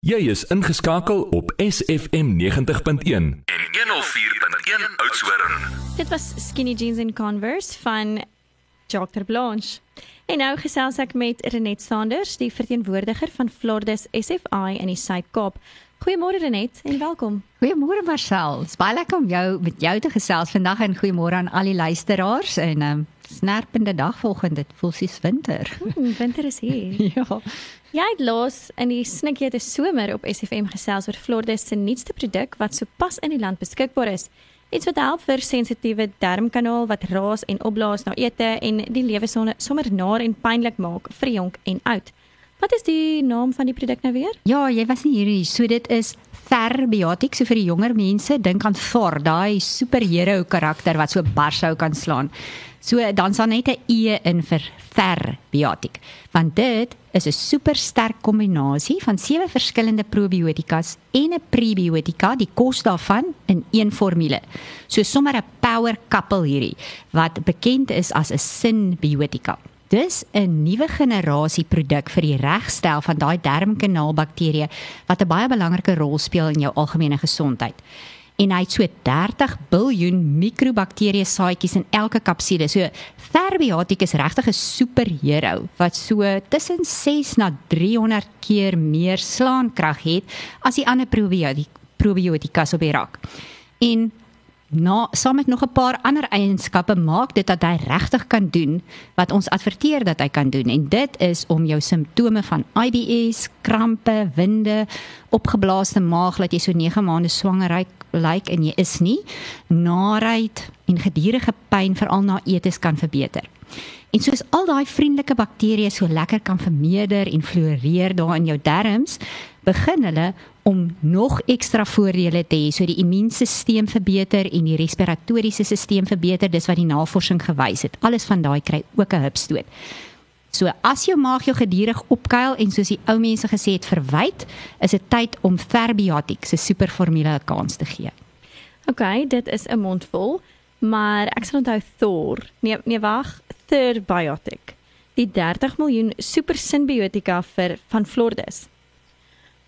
Jy is ingeskakel op SFM 90.1 en 104.1 Oudtshoorn. Dit was Skinny Jeans and Converse van Dr. Blanche. En nou gesels ek met Renet Sanders, die verteenwoordiger van Flordes SFI in die Suid-Kaap. Goeiemôre Renet en welkom. Goeiemôre Marcel. Dit is baie lekker om jou met jou te gesels vandag en goeiemôre aan al die luisteraars en um, snerpende dag volgende. Dit voel soos winter. Hmm, winter is hier. ja. Jy het laas in die snikkie te somer op SFM gesels oor Flordes se nuutste produk wat sopas in die land beskikbaar is. Iets wat help vir sensitiewe darmkanaal wat raas en opblaas na ete en die lewe sommer naar en pynlik maak vir jonk en oud. Wat is die naam van die produk nou weer? Ja, jy was nie hierdie, so dit is Therbiotix so vir die jonger mense. Dink aan Thor, daai superhero karakter wat so barshou kan slaan. So dan sal net 'n e in vir Therbiotix. Want dit is 'n supersterk kombinasie van sewe verskillende probiotikas en 'n prebiotika, die kos daarvan in een formule. So sommer 'n power couple hierdie wat bekend is as 'n synbiotika. Dis 'n nuwe generasie produk vir die regstel van daai darmkanaalbakterieë wat 'n baie belangrike rol speel in jou algemene gesondheid en hy het so 30 biljoen mikrobakterieë saadjies in elke kapsule. So Therbiotix is regtig 'n superhero wat so tussen 6 na 300 keer meer slaankrag het as die ander probiotikas op die rak. En na saam met nog 'n paar ander eienskappe maak dit dat hy regtig kan doen wat ons adverteer dat hy kan doen en dit is om jou simptome van IBS, krampe, winde, opgeblaaste maag dat jy so 9 maande swanger lyk en jy is nie, naait en gedurende pyn veral na eetes kan verbeter. En soos al daai vriendelike bakterieë so lekker kan vermeerder en floreer daar in jou darmes, begin hulle om nog ekstra voordele te hê. So die immuunstelsel verbeter en die respiratoriese stelsel verbeter. Dis wat die navorsing gewys het. Alles van daai kry ook 'n hupstoot. So as jou maag jou gedurig opkuil en soos die ou mense gesê het verwyd is dit tyd om Therbiotix se superformule 'n kans te gee. OK dit is 'n mondvol maar ek sal onthou Thor. Nee nee wag Therbiotix die 30 miljoen super symbiotika vir van Flordes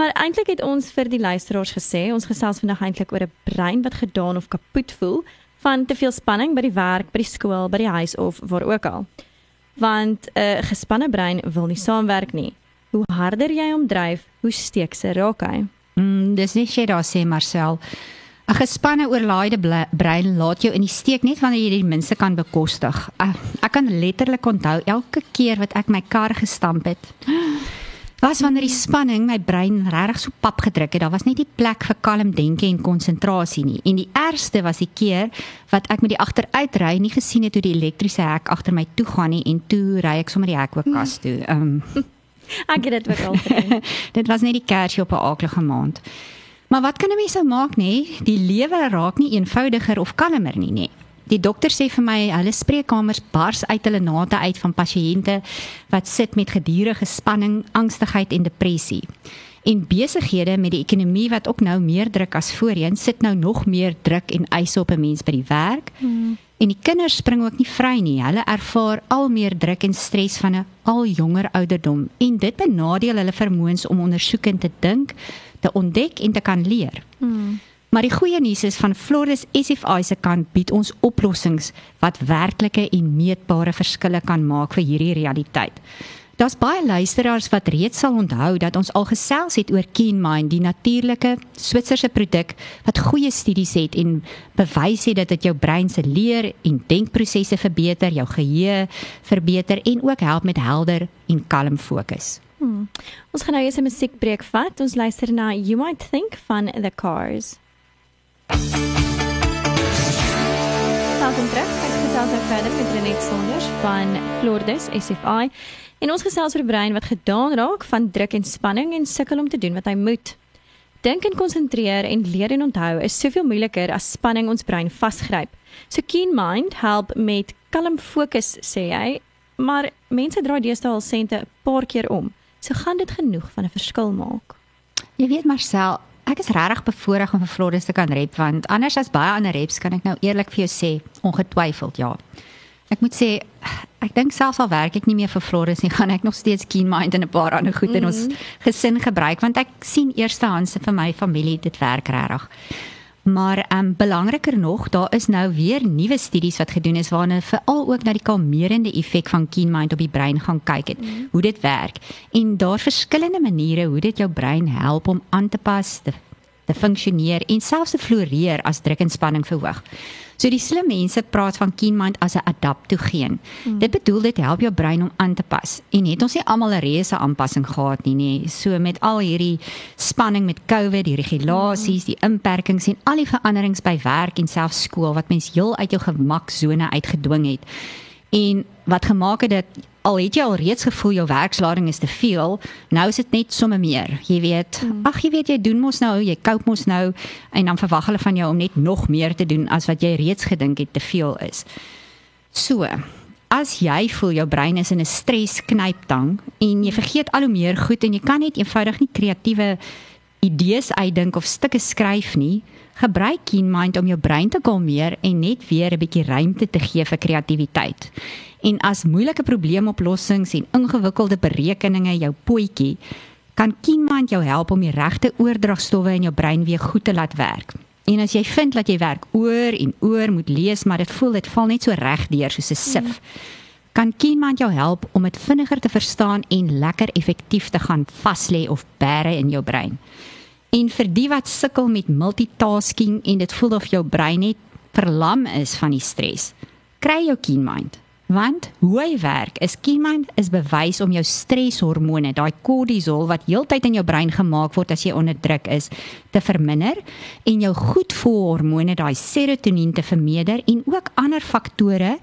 Maar eintlik het ons vir die luisteraars gesê, ons gesels vandag eintlik oor 'n brein wat gedaan of kapot voel van te veel spanning by die werk, by die skool, by die huis of waar ook al. Want 'n uh, gespanne brein wil nie saamwerk nie. Hoe harder jy hom dryf, hoe steekser raak hy. Mm, dis nie sê daar sê Marcel. 'n Gespanne oorlaaide brein laat jou in die steek net wanneer jy die minste kan bekostig. Uh, ek kan letterlik onthou elke keer wat ek my kar gestamp het was wanneer die spanning my brein regtig so pap gedruk het. Daar was net nie plek vir kalm denke en konsentrasie nie. En die ergste was die keer wat ek met die agteruitry nie gesien het hoe die elektriese hek agter my toe gaan nie en toe ry ek sommer die hek ook kas toe. Ehm um, ek het dit ook al gedoen. dit was net die kersie op 'n aaklige maand. Maar wat kan 'n mens nou maak nê? Die lewe raak nie eenvoudiger of kalmer nie nê. Die dokter sê vir my hulle spreekkamers bars uit hulle nate uit van pasiënte wat sit met gedurende spanning, angstigheid en depressie. En besighede met die ekonomie wat ook nou meer druk as voorheen, sit nou nog meer druk en eise op 'n mens by die werk. Hmm. En die kinders spring ook nie vry nie. Hulle ervaar al meer druk en stres van 'n al jonger ouderdom en dit benadeel hulle vermoëns om ondersoekend te dink, te ontdek en te kan leer. Hmm. Maar die goeie nuus is van Flores SFI se kant bied ons oplossings wat werklike en meetbare verskille kan maak vir hierdie realiteit. Daar's baie luisteraars wat reeds sal onthou dat ons al gesels het oor KeenMind, die natuurlike Switserse produk wat goeie studies het en bewys het dat dit jou brein se leer en denkprosesse verbeter, jou geheue verbeter en ook help met helder en kalm fokus. Hmm. Ons gaan nou eers 'n musiekbreek vat. Ons luister na You Might Think van The Cars. Welkom terug. Ek gesels nou verder met Renet Sonders van Flordes SFI. En ons gesels oor brein wat gedaan raak van druk en spanning en sukkel om te doen wat hy moet. Dink en konsentreer en leer en onthou is soveel moeiliker as spanning ons brein vasgryp. So Keen Mind help met kalm fokus, sê hy, maar mense draai deesdae al sente 'n paar keer om. So gaan dit genoeg van 'n verskil maak. Jy weet Marcel, ek is regtig bevoorreg om vir Floris te kan rep want anders as baie ander reps kan ek nou eerlik vir jou sê ongetwyfeld ja. Ek moet sê ek dink selfs al werk ek nie meer vir Floris nie, gaan ek nog steeds Keen Mind en 'n paar ander goed in ons gesin gebruik want ek sien eerstehands vir my familie dit werk regtig. Maar ehm um, belangriker nog, daar is nou weer nuwe studies wat gedoen is waarna veral ook na die kalmerende effek van Keen Mind op die brein gaan kyk het, mm. hoe dit werk. En daar verskillende maniere hoe dit jou brein help om aan te pas, te, te funksioneer en selfs te floreer as druk en spanning verhoog. So die slim mense praat van keen mind as 'n adaptogeen. Hmm. Dit bedoel dit help jou brein om aan te pas. En het ons nie almal 'n reuse aanpassing gehad nie, nê? So met al hierdie spanning met COVID, die regulasies, die inperkings en al die veranderings by werk en selfs skool wat mens heel uit jou gemaksone uitgedwing het. En wat gemaak het dat al het jy al reeds gevoel jou werkslading is te veel, nou is dit net somme meer. Jy weet, mm. ag jy weet jy doen mos nou, jy koop mos nou en dan verwag hulle van jou om net nog meer te doen as wat jy reeds gedink het te veel is. So, as jy voel jou brein is in 'n stresknyptang en jy vergeet al hoe meer goed en jy kan net eenvoudig nie kreatiewe idees uitdink of stukke skryf nie, gebruik Keen Mind om jou brein te kalmeer en net weer 'n bietjie ruimte te gee vir kreatiwiteit. En as moeilike probleemoplossings en ingewikkelde berekeninge jou potjie, kan KeenMind jou help om die regte oordragstowwe in jou brein weer goed te laat werk. En as jy vind dat jy werk oor en oor moet lees, maar dit voel dit val net so reg deur soos 'n sif, kan KeenMind jou help om dit vinniger te verstaan en lekker effektief te gaan vas lê of bære in jou brein. En vir die wat sukkel met multitasking en dit voel of jou brein net verlam is van die stres, kry jou KeenMind. Want hoe hy werk is Kiemand is bewys om jou streshormone, daai kortisol wat heeltyd in jou brein gemaak word as jy onder druk is, te verminder en jou goedvoelhormone, daai serotonien te vermeerder en ook ander faktore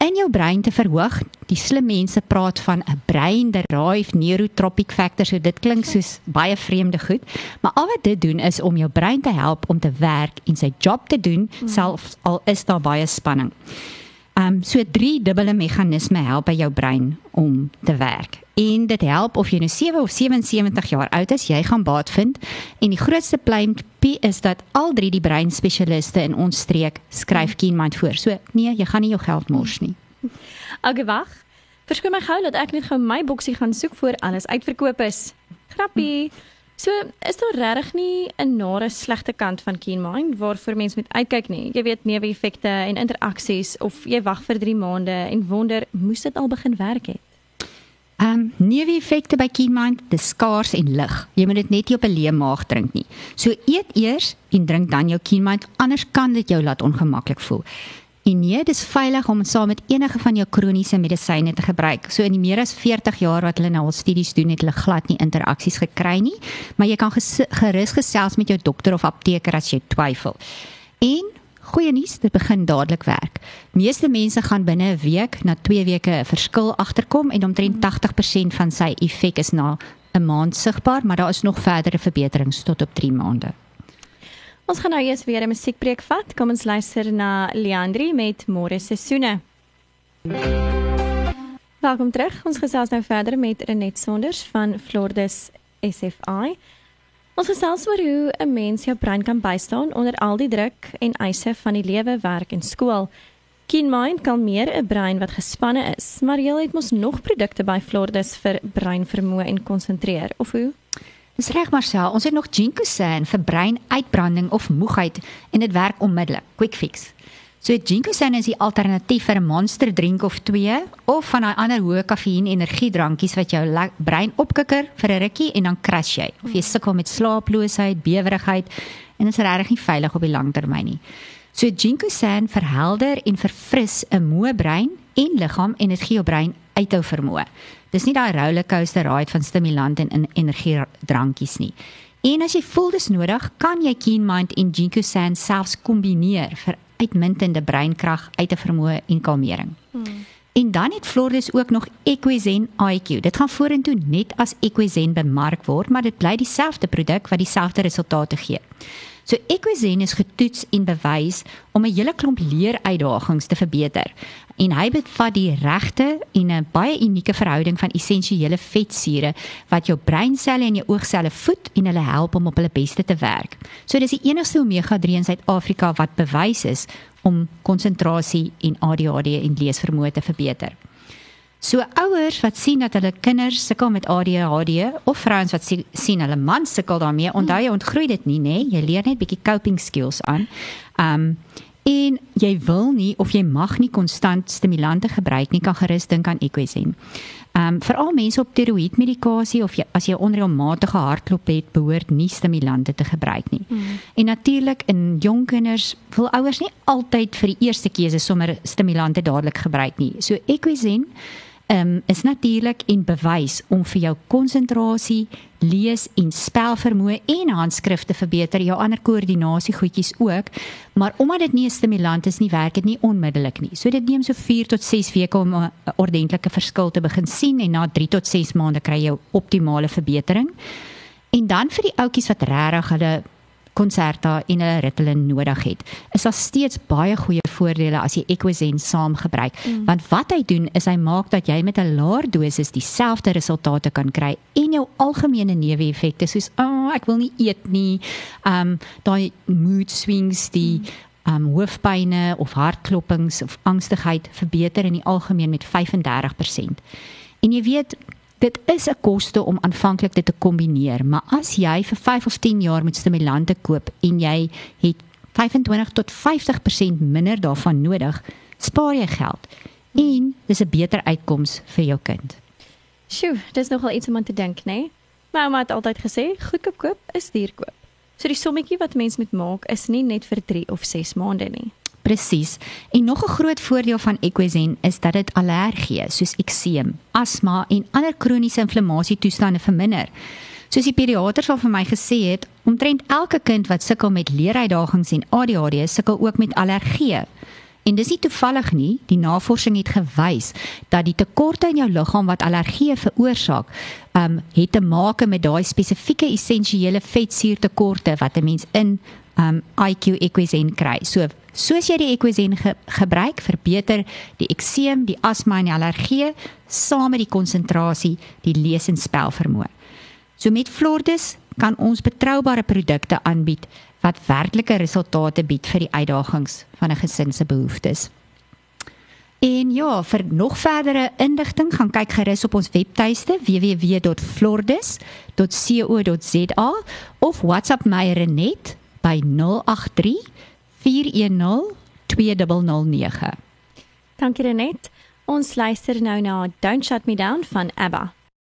in jou brein te verhoog. Die slim mense praat van 'n brain-derived neurotropic factor, so dit klink soos baie vreemde goed, maar al wat dit doen is om jou brein te help om te werk en sy job te doen, hmm. selfs al is daar baie spanning. Ehm um, so drie dubbele meganisme help by jou brein om te werk. En dit help of jy nou 7 of 77 jaar oud is, jy gaan baat vind. En die grootste pleintjie is dat al drie die breinspesialiste in ons streek skryf KeenMind voor. So nee, jy gaan nie jou geld mors nie. Okay, wag. Verskoon my gou dat ek net gou my boksie gaan soek voor alles uitverkoop is. Grappie. Hm. So, is daar regtig nie 'n nare slegte kant van KeenMind waarvoor mens moet uitkyk nie? Jy weet neeweffekte en interaksies of jy wag vir 3 maande en wonder, moes dit al begin werk het? Ehm, um, neeweffekte by KeenMind, dis skaars en lig. Jy moet dit net nie op 'n leë maag drink nie. So eet eers en drink dan jou KeenMind, anders kan dit jou laat ongemaklik voel. En nee, dis veilig om saam met enige van jou kroniese medisyne te gebruik. So in die meer as 40 jaar wat hulle nou al studies doen, het hulle glad nie interaksies gekry nie, maar jy kan gerus gesels met jou dokter of apteker as jy twyfel. En goeie nuus, dit begin dadelik werk. Meeste mense gaan binne 'n week na 2 weke 'n verskil agterkom en omtrent 80% van sy effek is na 'n maand sigbaar, maar daar is nog verdere verbeterings tot op 3 maande. Ons gaan nou eers weer 'n musiekbreek vat. Kom ons luister na Leandri met Môre Seisoene. Welkom terug. Ons gesels nou verder met Renet Sonders van Flordes SFI. Ons gesels oor hoe 'n mens jou brein kan bystaan onder al die druk en eise van die lewe, werk en skool. Keen Mind kan meer 'n brein wat gespanne is, maar jy het mos nog produkte by Flordes vir breinvermoë en konsentreer, of hoe? Dis reg Marcel, ons het nog Ginkgosan vir breinuitbranding of moegheid en dit werk onmiddellik. Quick fix. So Ginkgosan is die alternatief vir 'n monster drink of twee of van daai ander hoë kafeïn energiedrankies wat jou brein opkikker vir 'n rukkie en dan crash jy. Of jy sukkel met slaaploosheid, bewerigheid en dit is regtig nie veilig op die lang termyn nie. So Ginkgosan verhelder en verfris 'n moe brein en liggaam en dit gee jou brein uithou vermoë. Dis nie daai rollercoaster ride van stimulant en energiedrankies nie. En as jy voel dis nodig, kan jy Keen Mind en Ginkgo San selfs kombineer vir uitmuntende breinkrag, uit te vermoë en kalmering. Hmm. En dan het Flores ook nog Equizen IQ. Dit gaan vorentoe net as Equizen bemark word, maar dit bly dieselfde produk wat dieselfde resultate gee. So Equizen is getoets en bewys om 'n hele klomp leeruitdagings te verbeter. En hy bevat die regte en 'n baie unieke verhouding van essensiële vetsure wat jou breinselle en jou oogselle voed en hulle help om op hulle beste te werk. So dis die enigste omega-3 in Suid-Afrika wat bewys is om konsentrasie en ADHD en leesvermoë te verbeter. So ouers wat sien dat hulle kinders sukkel met ADHD of vrouens wat sien hulle man sukkel daarmee, onthou jy ontgroei dit nie, nê? Jy leer net bietjie coping skills aan. Um en jy wil nie of jy mag nie konstant stimulante gebruik nie, kan gerus dink aan Equizen. Um veral mense op tiroïedmedikasie of jy, as jy onreëlmatige hartklop het, behoort nie stimulante te gebruik nie. Mm. En natuurlik in jong kinders wil ouers nie altyd vir die eerste keuse sommer stimulante dadelik gebruik nie. So Equizen um, is natuurlik en bewys om vir jou konsentrasie, lees en spelvermoë en handskrif te verbeter, jou ander koördinasie goedjies ook. Maar omdat dit nie 'n stimulant is nie, werk dit nie onmiddellik nie. So dit neem so 4 tot 6 weke om 'n ordentlike verskil te begin sien en na 3 tot 6 maande kry jy optimale verbetering. En dan vir die ouetjies wat regtig hulle konserta en hulle Ritalin nodig het. Is daar steeds baie goeie voordele as jy Equizen saam gebruik. Mm. Want wat hy doen is hy maak dat jy met 'n laer dosis dieselfde resultate kan kry en jou algemene neeweffekte soos ag oh, ek wil nie eet nie, um daai mood swings die mm. um hoofpynne of hartklopings of angstigheid verbeter in die algemeen met 35%. En jy weet Dit is 'n koste om aanvanklik dit te kombineer, maar as jy vir 5 of 10 jaar met stimulante koop en jy het 25 tot 50% minder daarvan nodig, spaar jy geld en dis 'n beter uitkoms vir jou kind. Sjoe, dis nogal iets om aan te dink, né? Nee? My ouma het altyd gesê, goedkoop koop is duur koop. So die sommetjie wat mens moet maak is nie net vir 3 of 6 maande nie. Presies. En nog 'n groot voordeel van Equizen is dat dit allergie soos ekseem, asma en ander kroniese inflammasie toestande verminder. Soos die pediater al vir my gesê het, omtrent elke kind wat sukkel met leeruitdagings en ADHD sukkel ook met allergie. En dis nie toevallig nie, die navorsing het gewys dat die tekorte in jou liggaam wat allergie veroorsaak, um het te maak met daai spesifieke essensiële vetsuurtekorte wat 'n mens in um IQ Equizen kry. So soos jy die Equizen ge gebruik, verbeter die ekseem, die asma en die allergie saam met die konsentrasie, die lees en spelvermoë. So met Flordis kan ons betroubare produkte aanbied wat werklike resultate bied vir die uitdagings van 'n gesin se behoeftes. En ja, vir nog verdere inligting gaan kyk gerus op ons webtuiste www.flordis.co.za of WhatsApp my Renet 0724 by 083 410 2009. Dankie Renet. Ons luister nou na Don't Shut Me Down van ABBA.